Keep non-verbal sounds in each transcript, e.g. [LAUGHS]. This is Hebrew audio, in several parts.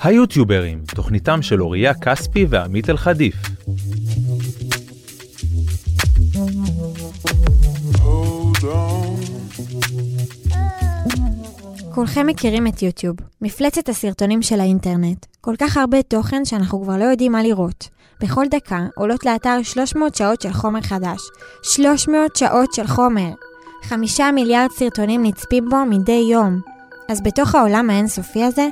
היוטיוברים, תוכניתם של אוריה כספי ועמית אלחדיף. כולכם מכירים את יוטיוב, מפלצת הסרטונים של האינטרנט. כל כך הרבה תוכן שאנחנו כבר לא יודעים מה לראות. בכל דקה עולות לאתר 300 שעות של חומר חדש. 300 שעות של חומר. חמישה מיליארד סרטונים נצפים בו מדי יום. אז בתוך העולם האינסופי הזה,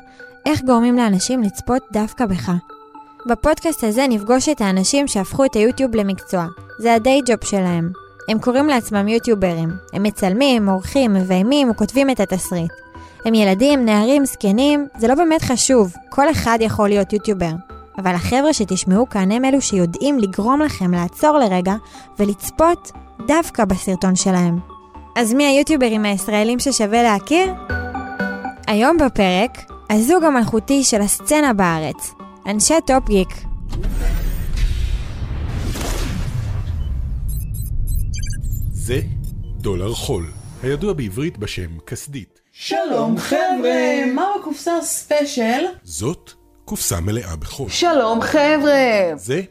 איך גורמים לאנשים לצפות דווקא בך? בפודקאסט הזה נפגוש את האנשים שהפכו את היוטיוב למקצוע. זה הדיי ג'וב שלהם. הם קוראים לעצמם יוטיוברים. הם מצלמים, עורכים, מביימים וכותבים את התסריט. הם ילדים, נערים, זקנים, זה לא באמת חשוב, כל אחד יכול להיות יוטיובר. אבל החבר'ה שתשמעו כאן הם אלו שיודעים לגרום לכם לעצור לרגע ולצפות דווקא בסרטון שלהם. אז מי היוטיוברים הישראלים ששווה להכיר? היום בפרק, הזוג המלכותי של הסצנה בארץ, אנשי טופ גיק. זה דולר חול, הידוע בעברית בשם כסדית. שלום חבר'ה, מה בקופסה הספיישל? זאת קופסה מלאה בחול. שלום חבר'ה! זה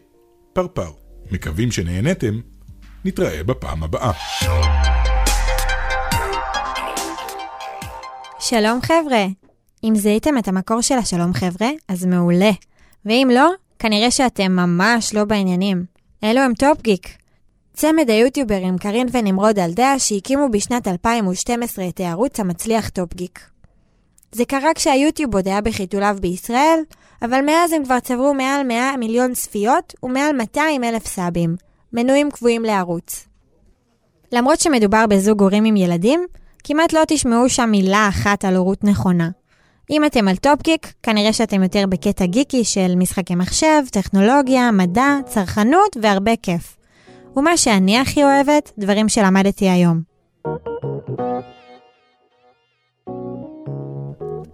פרפר. מקווים שנהנתם, נתראה בפעם הבאה. שלום חבר'ה! אם זיהיתם את המקור של השלום חבר'ה, אז מעולה. ואם לא, כנראה שאתם ממש לא בעניינים. אלו הם טופ גיק. צמד היוטיוברים קרין ונמרוד אלדע שהקימו בשנת 2012 את הערוץ המצליח טופ גיק. זה קרה כשהיוטיוב עוד היה בחיתוליו בישראל, אבל מאז הם כבר צברו מעל 100 מיליון צפיות ומעל 200 אלף סאבים, מנויים קבועים לערוץ. למרות שמדובר בזוג הורים עם ילדים, כמעט לא תשמעו שם מילה אחת על הורות נכונה. אם אתם על טופ גיק, כנראה שאתם יותר בקטע גיקי של משחקי מחשב, טכנולוגיה, מדע, צרכנות והרבה כיף. ומה שאני הכי אוהבת, דברים שלמדתי היום.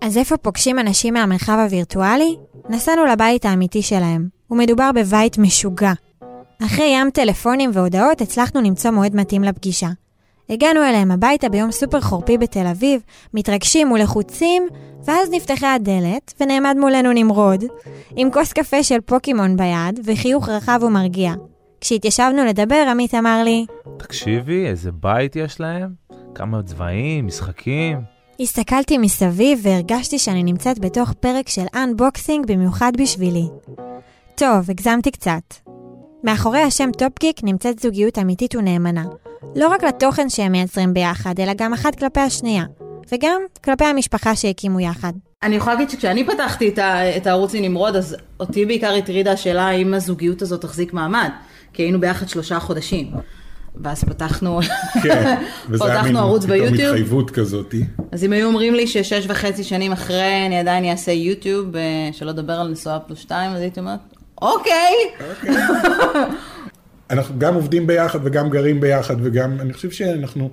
אז איפה פוגשים אנשים מהמרחב הווירטואלי? נסענו לבית האמיתי שלהם, ומדובר בבית משוגע. אחרי ים טלפונים והודעות הצלחנו למצוא מועד מתאים לפגישה. הגענו אליהם הביתה ביום סופר חורפי בתל אביב, מתרגשים ולחוצים, ואז נפתחה הדלת, ונעמד מולנו נמרוד, עם כוס קפה של פוקימון ביד, וחיוך רחב ומרגיע. כשהתיישבנו לדבר, עמית אמר לי, תקשיבי, איזה בית יש להם? כמה צבעים, משחקים. הסתכלתי מסביב והרגשתי שאני נמצאת בתוך פרק של unboxing במיוחד בשבילי. טוב, הגזמתי קצת. מאחורי השם טופגיק נמצאת זוגיות אמיתית ונאמנה. לא רק לתוכן שהם מייצרים ביחד, אלא גם אחת כלפי השנייה. וגם כלפי המשפחה שהקימו יחד. אני יכולה להגיד שכשאני פתחתי את, הערוץ עם נמרוד, אז אותי בעיקר הטרידה השאלה האם הזוגיות הזאת תחזיק מעמד. כי היינו ביחד שלושה חודשים. ואז פתחנו, כן, [LAUGHS] וזה היה פתחנו מין ערוץ פתאום ביוטיוב. התחייבות כזאתי. אז אם היו אומרים לי ששש וחצי שנים אחרי אני עדיין אעשה יוטיוב, אה, שלא לדבר על נשואה פלוס שתיים, אז הייתי אומרת, אוקיי. [LAUGHS] אנחנו גם עובדים ביחד וגם גרים ביחד וגם, אני חושב שאנחנו,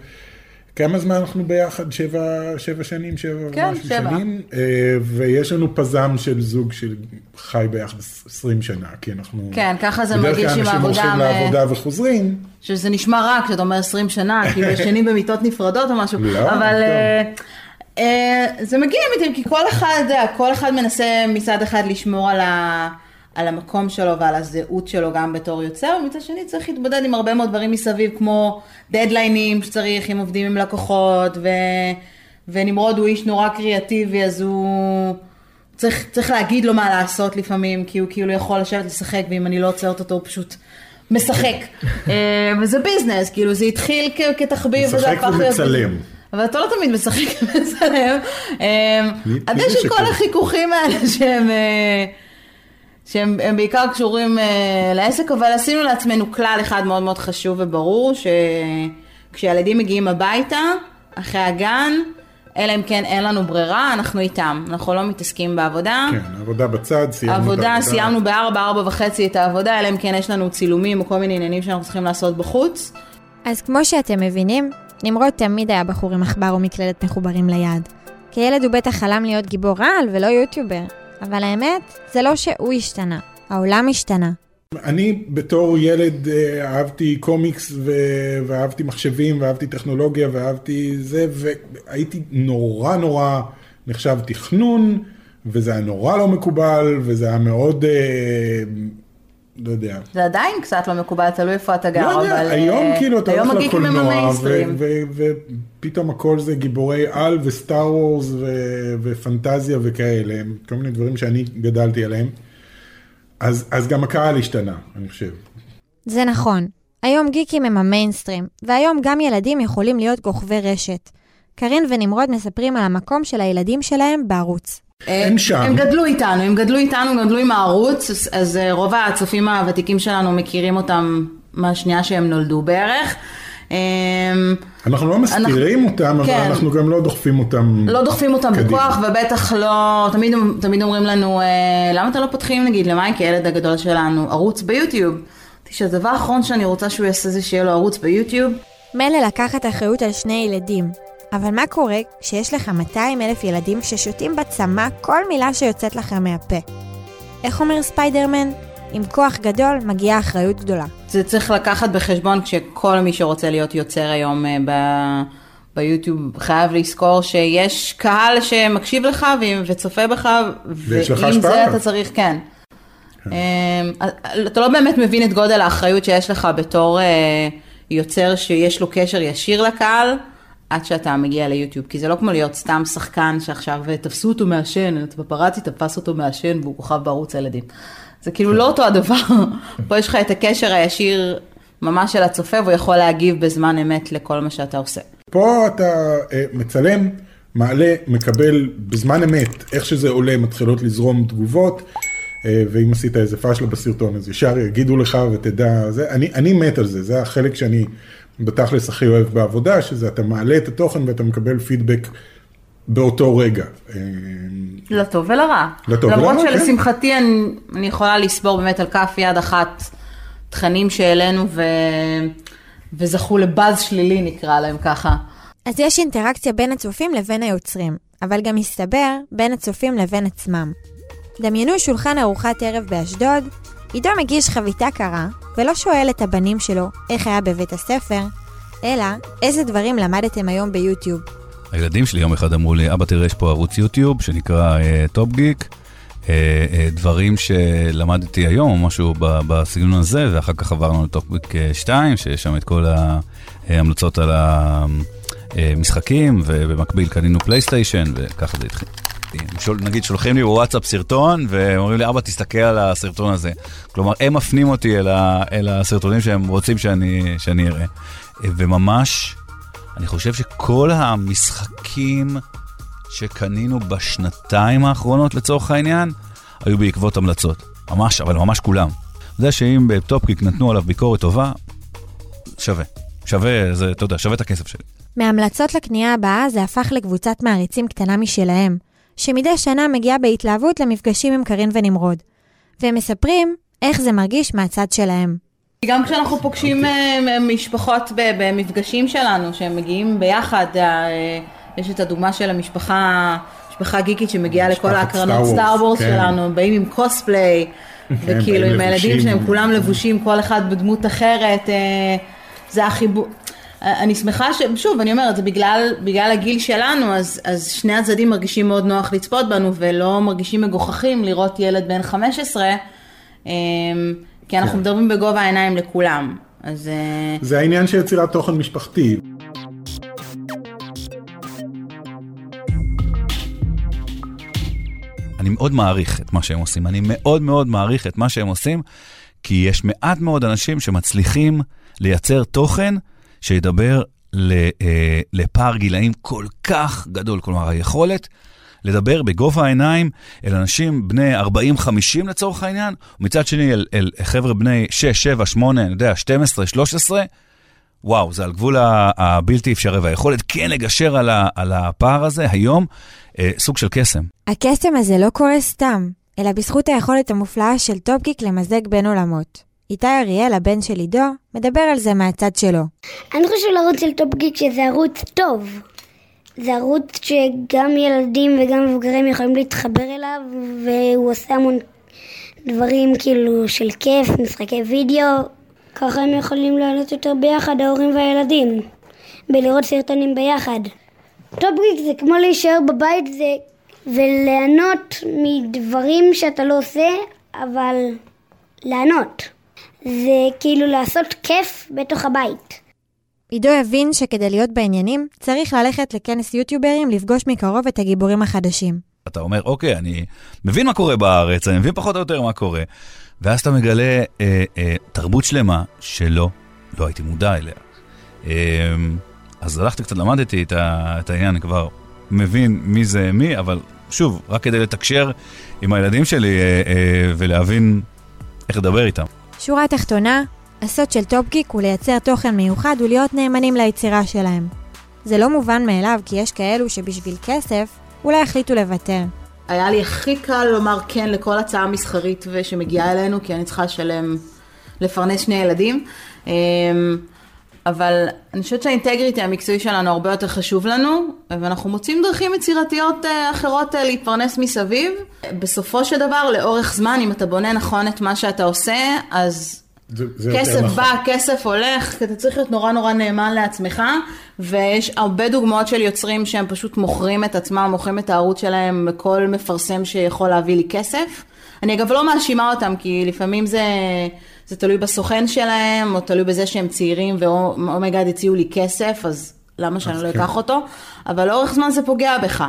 כמה זמן אנחנו ביחד? שבע, שבע שנים? שבע כן, ומשהו שבע. שנים? אה, ויש לנו פזם של זוג שחי ביחד 20 שנה, כי אנחנו... כן, ככה זה בדרך מרגיש כלל עם אנשים העבודה. הולכים מ- לעבודה וחוזרים. שזה נשמע רע כשאתה אומר 20 שנה, [LAUGHS] כאילו ישנים במיטות נפרדות או משהו, לא, אבל טוב. אה, אה, זה מגיע כי כל אחד, כל אחד מנסה מצד אחד לשמור על, ה, על המקום שלו ועל הזהות שלו גם בתור יוצר, ומצד שני צריך להתמודד עם הרבה מאוד דברים מסביב, כמו דדליינים שצריך, אם עובדים עם לקוחות, ו, ונמרוד הוא איש נורא קריאטיבי, אז הוא... צריך, צריך להגיד לו מה לעשות לפעמים, כי הוא כאילו יכול לשבת לשחק, ואם אני לא עוצרת אותו הוא פשוט משחק. [LAUGHS] אה, וזה ביזנס, כאילו זה התחיל כ- כתחביב, וזה משחק הפך להיות... ומצלם. אבל אתה לא תמיד משחק [LAUGHS] ומצלם. אה, אז יש את כל? החיכוכים האלה שהם... שהם הם בעיקר קשורים אה, לעסק, אבל עשינו לעצמנו כלל אחד מאוד מאוד חשוב וברור, שכשילדים מגיעים הביתה, אחרי הגן, אלא אם כן אין לנו ברירה, אנחנו איתם. אנחנו לא מתעסקים בעבודה. כן, עבודה בצד, סיימנו את עבודה, העבודה. סיימנו בארבע, ארבע וחצי את העבודה, אלא אם כן יש לנו צילומים או כל מיני עניינים שאנחנו צריכים לעשות בחוץ. אז כמו שאתם מבינים, נמרוד תמיד היה בחור עם עכבר ומקלדת מחוברים ליד. כילד הוא בטח חלם להיות גיבור על ולא יוטיובר. אבל האמת, זה לא שהוא השתנה, העולם השתנה. אני בתור ילד אה, אהבתי קומיקס ו- ואהבתי מחשבים ואהבתי טכנולוגיה ואהבתי זה, והייתי נורא נורא נחשב תכנון, וזה היה נורא לא מקובל, וזה היה מאוד, אה, לא יודע. זה עדיין קצת לא מקובל, תלוי איפה אתה גר, לא יודע, אבל... היום אה, כאילו אתה הולך לקולנוע, ופתאום הכל זה גיבורי על וסטאר וורס ופנטזיה וכאלה, כל מיני דברים שאני גדלתי עליהם. אז, אז גם הקהל השתנה, אני חושב. זה נכון. היום גיקים הם המיינסטרים, והיום גם ילדים יכולים להיות כוכבי רשת. קארין ונמרוד מספרים על המקום של הילדים שלהם בערוץ. הם שם. הם גדלו איתנו, הם גדלו איתנו, גדלו עם הערוץ, אז, אה, רוב הצופים הוותיקים שלנו מכירים אותם מהשנייה שהם נולדו בערך. אמ, אנחנו לא מסתירים אותם, אבל כן. אנחנו גם לא דוחפים אותם. לא דוחפים אותם קדימה. בכוח, ובטח לא, תמיד, תמיד אומרים לנו, אה, למה אתה לא פותחים נגיד למייקי, הילד הגדול שלנו, ערוץ ביוטיוב? אמרתי שהדבר האחרון שאני רוצה שהוא יעשה זה שיהיה לו ערוץ ביוטיוב. מילא לקחת אחריות על שני ילדים, אבל מה קורה כשיש לך 200 אלף ילדים ששותים בצמא כל מילה שיוצאת לכם מהפה? איך אומר ספיידרמן? עם כוח גדול מגיעה אחריות גדולה. זה צריך לקחת בחשבון כשכל מי שרוצה להיות יוצר היום אה, ב... ביוטיוב חייב לזכור שיש קהל שמקשיב לך ו- וצופה בך, ויש לך ועם השפעה זה. אתה צריך, כן. אמ, אתה לא באמת מבין את גודל האחריות שיש לך בתור אה, יוצר שיש לו קשר ישיר לקהל, עד שאתה מגיע ליוטיוב, כי זה לא כמו להיות סתם שחקן שעכשיו תפסו אותו מעשן, פפרצי תפס אותו מעשן והוא כוכב בערוץ הילדים. זה כאילו לא אותו הדבר, [LAUGHS] פה יש לך את הקשר הישיר ממש של הצופה, והוא יכול להגיב בזמן אמת לכל מה שאתה עושה. פה אתה אה, מצלם, מעלה, מקבל בזמן אמת, איך שזה עולה, מתחילות לזרום תגובות, אה, ואם עשית איזה פאשלה בסרטון, אז ישר יגידו לך ותדע, זה, אני, אני מת על זה, זה החלק שאני בתכלס הכי אוהב בעבודה, שזה אתה מעלה את התוכן ואתה מקבל פידבק באותו רגע. אה, לטוב ולרע. לטוב למרות ולרע, כן. שלשמחתי אני, אני יכולה לספור באמת על כף יד אחת תכנים שהעלינו ו... וזכו לבאז שלילי נקרא להם ככה. אז יש אינטראקציה בין הצופים לבין היוצרים, אבל גם מסתבר בין הצופים לבין עצמם. דמיינו שולחן ארוחת ערב באשדוד, עידו מגיש חביתה קרה, ולא שואל את הבנים שלו איך היה בבית הספר, אלא איזה דברים למדתם היום ביוטיוב. הילדים שלי יום אחד אמרו לי, אבא תראה, יש פה ערוץ יוטיוב שנקרא טופ גיק, דברים שלמדתי היום, משהו בסגנון הזה, ואחר כך עברנו לטופ גיק 2, שיש שם את כל ההמלצות על המשחקים, ובמקביל קנינו פלייסטיישן, וככה זה התחיל. שול, נגיד שולחים לי בוואטסאפ סרטון, ואומרים לי, אבא, תסתכל על הסרטון הזה. כלומר, הם מפנים אותי אל, ה, אל הסרטונים שהם רוצים שאני, שאני אראה. וממש, אני חושב שכל המשחקים שקנינו בשנתיים האחרונות לצורך העניין, היו בעקבות המלצות. ממש, אבל ממש כולם. זה שאם בטופקיק נתנו עליו ביקורת טובה, שווה. שווה, זה, אתה יודע, שווה את הכסף שלי. מהמלצות לקנייה הבאה זה הפך לקבוצת מעריצים קטנה משלהם, שמדי שנה מגיעה בהתלהבות למפגשים עם קארין ונמרוד. והם מספרים איך זה מרגיש מהצד שלהם. גם כשאנחנו פוגשים אה, משפחות ב- במפגשים שלנו, שהם מגיעים ביחד, אה, יש את הדוגמה של המשפחה, משפחה גיקית שמגיעה לכל ההקרנות סטאר וורס, כן. שלנו, באים עם קוספליי, וכאילו באים עם הילדים לבושים. שלהם, כולם לבושים, כל אחד בדמות אחרת, אה, זה החיבור. אני שמחה ש... שוב, אני אומרת, זה בגלל, בגלל הגיל שלנו, אז, אז שני הצדדים מרגישים מאוד נוח לצפות בנו, ולא מרגישים מגוחכים לראות ילד בן 15, אה, כי אנחנו כן. מדברים בגובה העיניים לכולם. אז אה, זה העניין של יצירת תוכן משפחתי. אני מאוד מעריך את מה שהם עושים, אני מאוד מאוד מעריך את מה שהם עושים, כי יש מעט מאוד אנשים שמצליחים לייצר תוכן שידבר אה, לפער גילאים כל כך גדול. כלומר, היכולת לדבר בגובה העיניים אל אנשים בני 40-50 לצורך העניין, ומצד שני אל, אל חבר'ה בני 6, 7, 8, אני יודע, 12, 13, וואו, זה על גבול הבלתי אפשרי, והיכולת כן לגשר על, ה, על הפער הזה היום, אה, סוג של קסם. הקסם הזה לא קורה סתם, אלא בזכות היכולת המופלאה של טופגיק למזג בין עולמות. איתי אריאל, הבן של עידו, מדבר על זה מהצד שלו. אני חושב לערוץ של טופ גיק שזה ערוץ טוב. זה ערוץ שגם ילדים וגם מבוגרים יכולים להתחבר אליו, והוא עושה המון דברים כאילו של כיף, משחקי וידאו. ככה הם יכולים לעלות יותר ביחד, ההורים והילדים, בלראות סרטונים ביחד. טופגיק זה כמו להישאר בבית זה, וליהנות מדברים שאתה לא עושה, אבל ליהנות. זה כאילו לעשות כיף בתוך הבית. עידו הבין שכדי להיות בעניינים, צריך ללכת לכנס יוטיוברים לפגוש מקרוב את הגיבורים החדשים. אתה אומר, אוקיי, אני מבין מה קורה בארץ, אני מבין פחות או יותר מה קורה. ואז אתה מגלה אה, אה, תרבות שלמה שלא, לא הייתי מודע אליה. אה, אז הלכתי קצת, למדתי את, ה, את העניין, אני כבר מבין מי זה מי, אבל שוב, רק כדי לתקשר עם הילדים שלי אה, אה, ולהבין איך לדבר איתם. שורה תחתונה, הסוד של טופגיק הוא לייצר תוכן מיוחד ולהיות נאמנים ליצירה שלהם. זה לא מובן מאליו כי יש כאלו שבשביל כסף אולי החליטו לוותר. היה לי הכי קל לומר כן לכל הצעה מסחרית שמגיעה אלינו, כי אני צריכה לשלם, לפרנס שני ילדים. אבל אני חושבת שהאינטגריטי המקצועי שלנו הרבה יותר חשוב לנו, ואנחנו מוצאים דרכים יצירתיות אה, אחרות אה, להתפרנס מסביב. בסופו של דבר, לאורך זמן, אם אתה בונה נכון את מה שאתה עושה, אז זה, זה כסף נכון. בא, כסף הולך, כי אתה צריך להיות נורא נורא נאמן לעצמך, ויש הרבה דוגמאות של יוצרים שהם פשוט מוכרים את עצמם, מוכרים את הערוץ שלהם לכל מפרסם שיכול להביא לי כסף. אני אגב לא מאשימה אותם, כי לפעמים זה, זה תלוי בסוכן שלהם, או תלוי בזה שהם צעירים, ו oh my god הציעו לי כסף, אז למה שאני אז לא כן. אקח אותו? אבל לאורך זמן זה פוגע בך.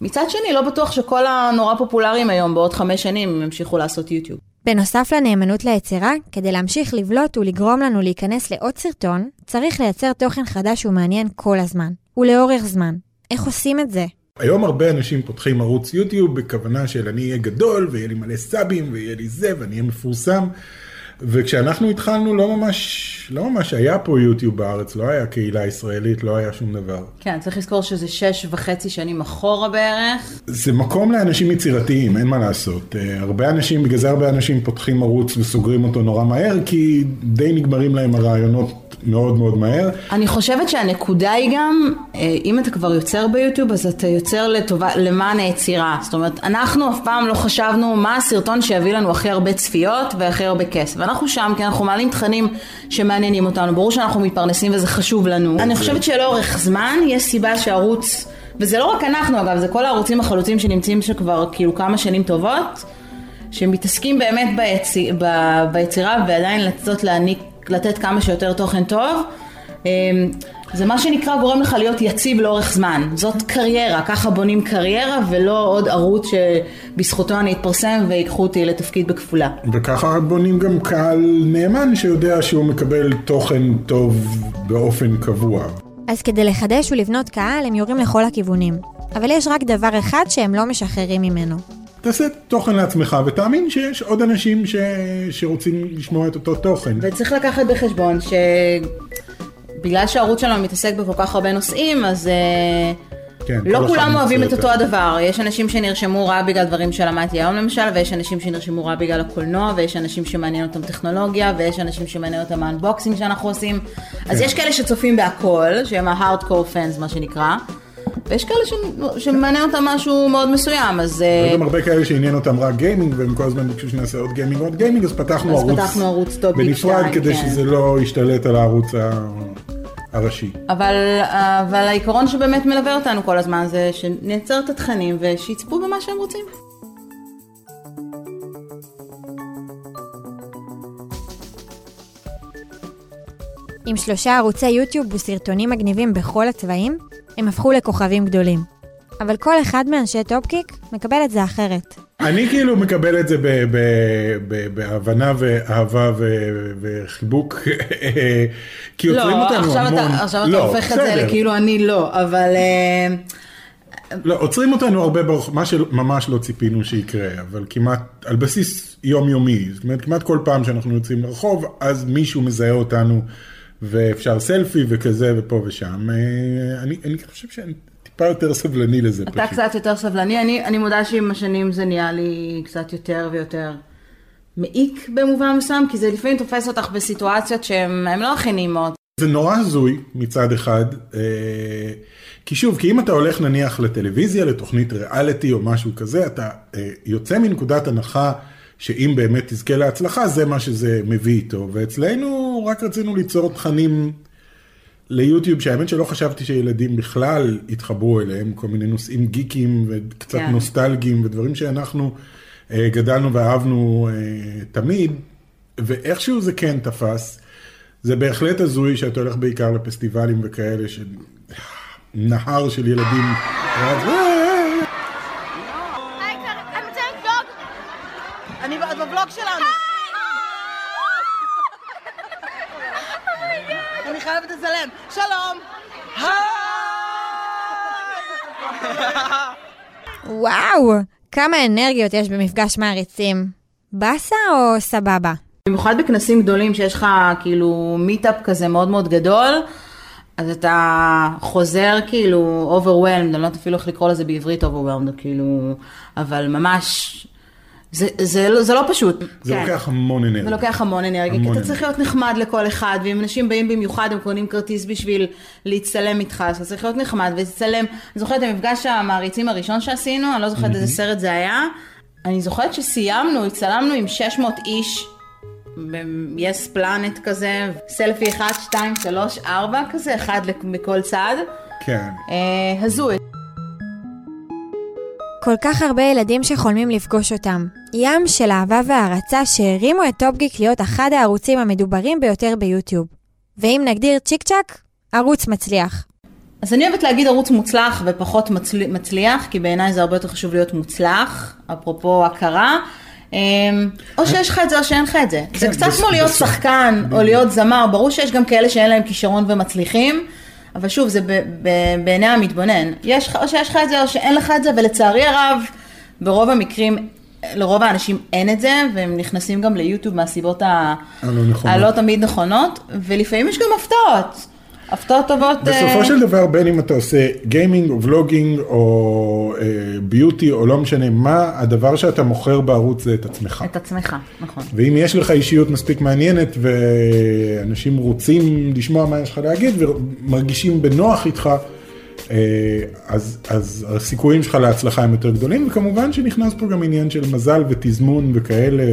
מצד שני, לא בטוח שכל הנורא פופולריים היום, בעוד חמש שנים, ימשיכו לעשות יוטיוב. בנוסף לנאמנות ליצירה, כדי להמשיך לבלוט ולגרום לנו להיכנס לעוד סרטון, צריך לייצר תוכן חדש ומעניין כל הזמן, ולאורך זמן. איך עושים את זה? היום הרבה אנשים פותחים ערוץ יוטיוב בכוונה של אני אהיה גדול ויהיה לי מלא סאבים ויהיה לי זה ואני אהיה מפורסם. וכשאנחנו התחלנו לא ממש, לא ממש היה פה יוטיוב בארץ, לא היה קהילה ישראלית, לא היה שום דבר. כן, צריך לזכור שזה שש וחצי שנים אחורה בערך. זה מקום לאנשים יצירתיים, אין מה לעשות. אה, הרבה אנשים, בגלל זה הרבה אנשים פותחים ערוץ וסוגרים אותו נורא מהר, כי די נגמרים להם הרעיונות מאוד מאוד מהר. אני חושבת שהנקודה היא גם, אה, אם אתה כבר יוצר ביוטיוב, אז אתה יוצר לטובה, למען היצירה. זאת אומרת, אנחנו אף פעם לא חשבנו מה הסרטון שיביא לנו הכי הרבה צפיות והכי הרבה כסף. ואנחנו שם כי אנחנו מעלים תכנים שמעניינים אותנו. ברור שאנחנו מתפרנסים וזה חשוב לנו. אני חושבת שלאורך זמן יש סיבה שערוץ, וזה לא רק אנחנו אגב, זה כל הערוצים החלוצים שנמצאים שכבר כאילו כמה שנים טובות. שמתעסקים באמת ביצי, ב, ביצירה ועדיין לצאת להעניק, לתת כמה שיותר תוכן טוב. אמ, זה מה שנקרא גורם לך להיות יציב לאורך זמן. זאת קריירה, ככה בונים קריירה ולא עוד ערוץ שבזכותו אני אתפרסם ויקחו אותי לתפקיד בכפולה. וככה בונים גם קהל נאמן שיודע שהוא מקבל תוכן טוב באופן קבוע. אז כדי לחדש ולבנות קהל, הם יורים לכל הכיוונים. אבל יש רק דבר אחד שהם לא משחררים ממנו. תעשה תוכן לעצמך ותאמין שיש עוד אנשים ש... שרוצים לשמוע את אותו תוכן. וצריך לקחת בחשבון שבגלל שהערוץ שלנו מתעסק בכל כך הרבה נושאים, אז אה, כן, לא כולם אוהבים את. אותו הדבר. יש אנשים שנרשמו רק בגלל דברים שלמדתי היום למשל, ויש אנשים שנרשמו רק בגלל הקולנוע, ויש אנשים שמעניין אותם טכנולוגיה, ויש אנשים שמעניין אותם האנבוקסינג שאנחנו עושים. אז כן. יש כאלה שצופים בהכל, שהם ה-hardcore fans מה שנקרא, ויש כאלה ש- שמעניין אותם משהו מאוד מסוים, אז... אה, היו גם הרבה כאלה שעניין אותם רק gaming, והם כל הזמן ביקשו שנעשה עוד gaming ועוד gaming, אז פתחנו אז ערוץ פתחנו ערוץ טופ בנפרד שתיים, כדי כן. שזה לא ישתלט על הערוץ ה- הראשי. אבל, אבל העיקרון שבאמת מלווה אותנו כל הזמן זה שנייצר את התכנים ושיצפו במה שהם רוצים. עם שלושה ערוצי יוטיוב וסרטונים מגניבים בכל הצבעים, הם הפכו לכוכבים גדולים. אבל כל אחד מאנשי טופקיק מקבל את זה אחרת. אני כאילו מקבל את זה ב- ב- ב- בהבנה ואהבה ו- וחיבוק, [LAUGHS] כי עוצרים לא, אותנו עכשיו המון. אתה, עכשיו אתה לא, הופך את זה בסדר. לכאילו אני לא, אבל אה, לא, עוצרים אותנו הרבה ברחוב, מה שממש לא ציפינו שיקרה, אבל כמעט על בסיס יומיומי, זאת אומרת כמעט כל פעם שאנחנו יוצאים לרחוב, אז מישהו מזהה אותנו ואפשר סלפי וכזה ופה ושם. אה, אני, אני חושב שאני טיפה יותר סבלני לזה אתה פשוט. קצת יותר סבלני, אני, אני מודה שעם השנים זה נהיה לי קצת יותר ויותר מעיק במובן מסוים, כי זה לפעמים תופס אותך בסיטואציות שהן הן לא הכי נעימות. זה נורא הזוי מצד אחד, אה, כי שוב, כי אם אתה הולך נניח לטלוויזיה, לתוכנית ריאליטי או משהו כזה, אתה אה, יוצא מנקודת הנחה שאם באמת תזכה להצלחה, זה מה שזה מביא איתו. ואצלנו רק רצינו ליצור תכנים ליוטיוב, שהאמת שלא חשבתי שילדים בכלל יתחברו אליהם, כל מיני נושאים גיקים וקצת כן. נוסטלגיים ודברים שאנחנו אה, גדלנו ואהבנו אה, תמיד, ואיכשהו זה כן תפס. זה בהחלט הזוי שאתה הולך בעיקר לפסטיבלים וכאלה, שנהר של ילדים. רץ, "אה, אני בבלוג שלנו. אני חייבת לצלם. שלום. וואו, כמה אנרגיות יש במפגש מעריצים. באסה או סבבה? במיוחד בכנסים גדולים שיש לך כאילו מיטאפ כזה מאוד מאוד גדול, אז אתה חוזר כאילו overwhelmed, אני לא יודעת אפילו איך לקרוא לזה בעברית overwhelmed, כאילו, אבל ממש, זה, זה, לא- זה לא פשוט. זה כן. לוקח המון אנרגיה. זה לוקח המון אנרגיה, המון כי אתה צריך להיות נחמד לכל אחד, ואם אנשים באים במיוחד, הם קונים כרטיס בשביל להצטלם איתך, אז אתה צריך להיות נחמד ולהצטלם. אני זוכרת את המפגש המעריצים הראשון שעשינו, אני לא זוכרת איזה סרט זה היה. אני זוכרת שסיימנו, הצטלמנו עם 600 איש ב-yes planet כזה, סלפי 1, 2, 3, 4 כזה, אחד מכל צד. כן. אה, הזוי. כל כך הרבה ילדים שחולמים לפגוש אותם. ים של אהבה והערצה שהרימו את טופגיק להיות אחד הערוצים המדוברים ביותר ביוטיוב. ואם נגדיר צ'יק צ'אק, ערוץ מצליח. אז אני אוהבת להגיד ערוץ מוצלח ופחות מצל... מצליח, כי בעיניי זה הרבה יותר חשוב להיות מוצלח, אפרופו הכרה. אמ, או שיש לך את זה או שאין לך את זה. זה כן, קצת בס- כמו להיות שחקן או להיות זמר, ברור שיש גם כאלה שאין להם כישרון ומצליחים, אבל שוב, זה בעיני המתבונן. יש לך, או שיש לך את זה או שאין לך את זה, ולצערי הרב, ברוב המקרים, לרוב האנשים אין את זה, והם נכנסים גם ליוטיוב מהסיבות ה- הלא נכונות. הלא תמיד נכונות, ולפעמים יש גם הפתעות. הפתעות טובות. אה, בסופו של דבר, בין אם אתה עושה גיימינג או ולוגינג או אה, ביוטי או לא משנה מה, הדבר שאתה מוכר בערוץ זה את עצמך. את עצמך, נכון. ואם יש לך אישיות מספיק מעניינת ואנשים רוצים לשמוע מה יש לך להגיד ומרגישים בנוח איתך, אה, אז, אז הסיכויים שלך להצלחה הם יותר גדולים, וכמובן שנכנס פה גם עניין של מזל ותזמון וכאלה,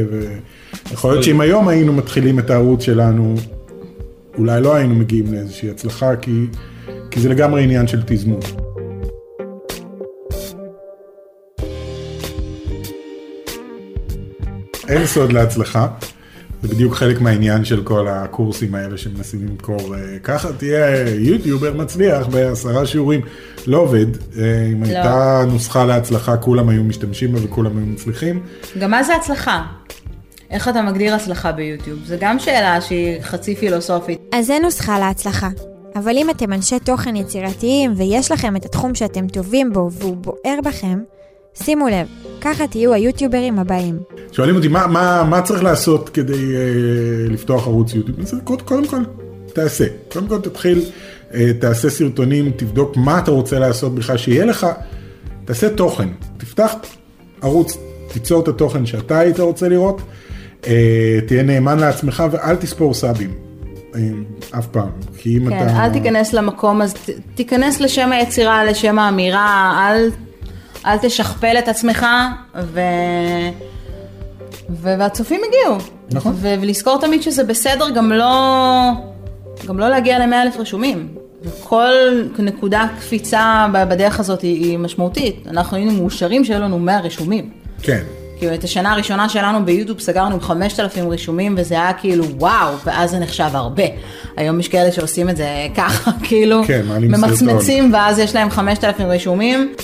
ויכול להיות שאם היום היינו מתחילים את הערוץ שלנו, אולי לא היינו מגיעים לאיזושהי הצלחה, כי, כי זה לגמרי עניין של תזמון. אין סוד להצלחה. זה בדיוק חלק מהעניין של כל הקורסים האלה שמנסים למכור. אה, ככה תהיה יוטיובר מצליח בעשרה שיעורים. לא עובד. אה, אם הייתה נוסחה להצלחה, כולם היו משתמשים בה וכולם היו מצליחים. גם מה זה הצלחה? איך אתה מגדיר הצלחה ביוטיוב? זו גם שאלה שהיא חצי פילוסופית. אז אין נוסחה להצלחה. אבל אם אתם אנשי תוכן יצירתיים ויש לכם את התחום שאתם טובים בו והוא בוער בכם, שימו לב, ככה תהיו היוטיוברים הבאים. שואלים אותי, מה, מה, מה צריך לעשות כדי אה, לפתוח ערוץ יוטיוב? אז קודם, קודם כל, תעשה. קודם כל תתחיל, אה, תעשה סרטונים, תבדוק מה אתה רוצה לעשות בכלל, שיהיה לך, תעשה תוכן. תפתח ערוץ, תיצור את התוכן שאתה היית רוצה לראות, תהיה נאמן לעצמך ואל תספור סאבים. אה, אף פעם. כי אם כן, אתה... אל תיכנס למקום, אז ת- תיכנס לשם היצירה, לשם האמירה, אל, אל תשכפל את עצמך, ו... ו... והצופים הגיעו. נכון. ו... ולזכור תמיד שזה בסדר גם לא, גם לא להגיע למאה אלף רשומים. וכל נקודה קפיצה בדרך הזאת היא, היא משמעותית. אנחנו היינו מאושרים שהיו לנו 100 רשומים. כן. כאילו את השנה הראשונה שלנו ביוטיוב סגרנו עם 5,000 רישומים וזה היה כאילו וואו, ואז זה נחשב הרבה. היום יש כאלה שעושים את זה [LAUGHS] ככה, כאילו, כן, ממצמצים ואז יש להם 5,000 רישומים.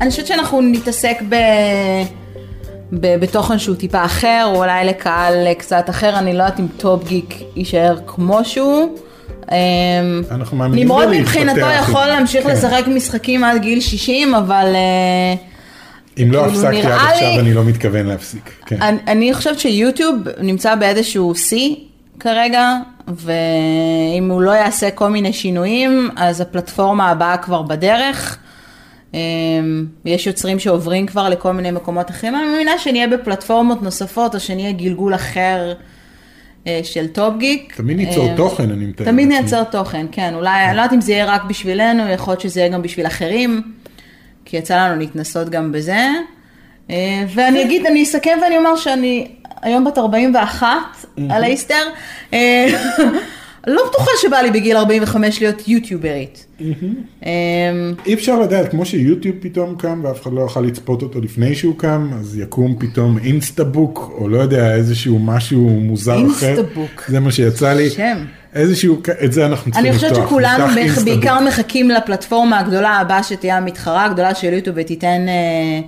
אני חושבת שאנחנו נתעסק ב... ב... בתוכן שהוא טיפה אחר, או אולי לקהל קצת אחר, אני לא יודעת אם טופ גיק יישאר כמו שהוא. אמ, נמרוד. מבחינתו יכול להמשיך כן. לשחק משחקים עד גיל 60, אבל אה, אם לא כאילו, הפסקתי עד עכשיו, לי- אני לא מתכוון להפסיק. כן. אני, אני חושבת שיוטיוב נמצא באיזשהו שיא כרגע, ואם הוא לא יעשה כל מיני שינויים, אז הפלטפורמה הבאה כבר בדרך. אמ, יש יוצרים שעוברים כבר לכל מיני מקומות אחרים, אני מאמינה שנהיה בפלטפורמות נוספות, או שנהיה גלגול אחר של טופ גיק. תמיד ניצור אה, תוכן, אני מתאר. תמיד. נייצר תוכן, כן. אולי, אני לא יודעת אם זה יהיה רק בשבילנו, יכול להיות שזה יהיה גם בשביל אחרים, כי יצא לנו להתנסות גם בזה. אה, ואני אגיד, אני אסכם ואני אומר שאני היום בת 41 על האיסטר. לא בטוחה שבא לי בגיל 45 להיות יוטיוברית. אה, אי אפשר לדעת, כמו שיוטיוב פתאום קם ואף אחד לא יוכל לצפות אותו לפני שהוא קם, אז יקום פתאום אינסטאבוק, או לא יודע, איזשהו משהו מוזר אחר. אינסטאבוק. זה מה שיצא לי. שם. איזשהו, את זה אנחנו צריכים אני לפתוח. חושבת שכולנו נפתח בעיקר- אינסטאבוק. בעיקר מחכים לפלטפורמה הגדולה הבאה שתהיה המתחרה הגדולה של יוטיוב ותיתן, אה,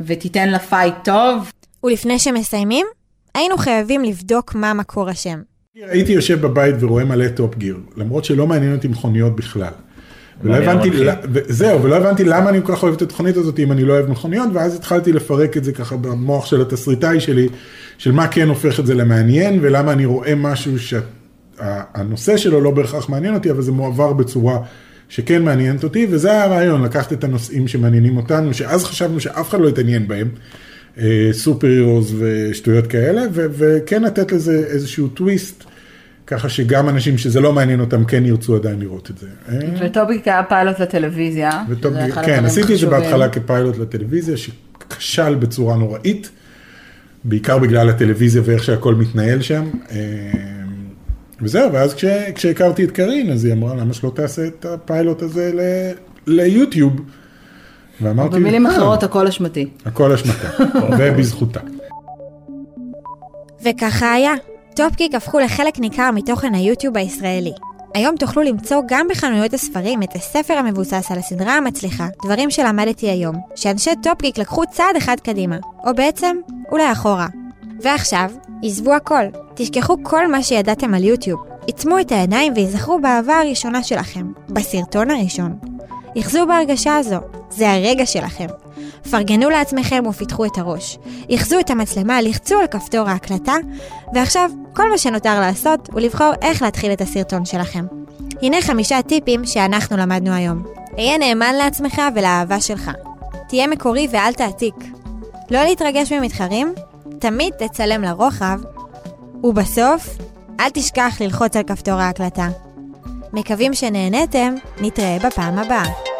ותיתן לה fight טוב. ולפני שמסיימים, היינו חייבים לבדוק מה מקור השם. הייתי יושב בבית ורואה מלא Top Gear, למרות שלא מעניין אותי מכוניות בכלל. ולא הבנתי, זהו, ולא הבנתי למה אני כל כך אוהב את התוכנית הזאת אם אני לא אוהב מכוניות, ואז התחלתי לפרק את זה ככה במוח של התסריטאי שלי, של מה כן הופך את זה למעניין, ולמה אני רואה משהו שהנושא שלו לא בהכרח מעניין אותי, אבל זה מועבר בצורה שכן מעניינת אותי, וזה היה הרעיון, לקחת את הנושאים שמעניינים אותנו, שאז חשבנו שאף אחד לא יתעניין בהם, סופר הירוז ושטויות כאלה, ו- וכן לתת לזה איזשהו טוויסט. ככה שגם אנשים שזה לא מעניין אותם כן ירצו עדיין לראות את זה. אה, וטוביק היה פיילוט לטלוויזיה. וטוב, שזה אחד כן, עשיתי את זה. בהתחלה כפיילוט לטלוויזיה, שכשל בצורה נוראית, בעיקר בגלל הטלוויזיה ואיך שהכל מתנהל שם. אה, וזהו, ואז כש, כשהכרתי את קארין, אז היא אמרה, למה שלא תעשה את הפיילוט הזה ל, ליוטיוב? ואמרתי, במילים "אה, אחרות, הכל אשמתי. הכל אשמתה, [LAUGHS] ובזכותה. וככה היה. טופקיק הפכו לחלק ניכר מתוכן היוטיוב הישראלי. היום תוכלו למצוא גם בחנויות הספרים את הספר המבוסס על הסדרה המצליחה, דברים שלמדתי היום, שאנשי טופקיק לקחו צעד אחד קדימה, או בעצם, אולי אחורה. ועכשיו, עזבו הכל, תשכחו כל מה שידעתם על יוטיוב, עיצמו את העיניים וייזכרו באהבה הראשונה שלכם, בסרטון הראשון. יחזו בהרגשה הזו, זה הרגע שלכם. פרגנו לעצמכם ופיתחו את הראש. יחזו את המצלמה, לחצו על כפתור ההקלטה, ועכשיו כל מה שנותר לעשות הוא לבחור איך להתחיל את הסרטון שלכם. הנה חמישה טיפים שאנחנו למדנו היום. היה נאמן לעצמך ולאהבה שלך. תהיה מקורי ואל תעתיק. לא להתרגש ממתחרים, תמיד תצלם לרוחב, ובסוף, אל תשכח ללחוץ על כפתור ההקלטה. מקווים שנהניתם, נתראה בפעם הבאה.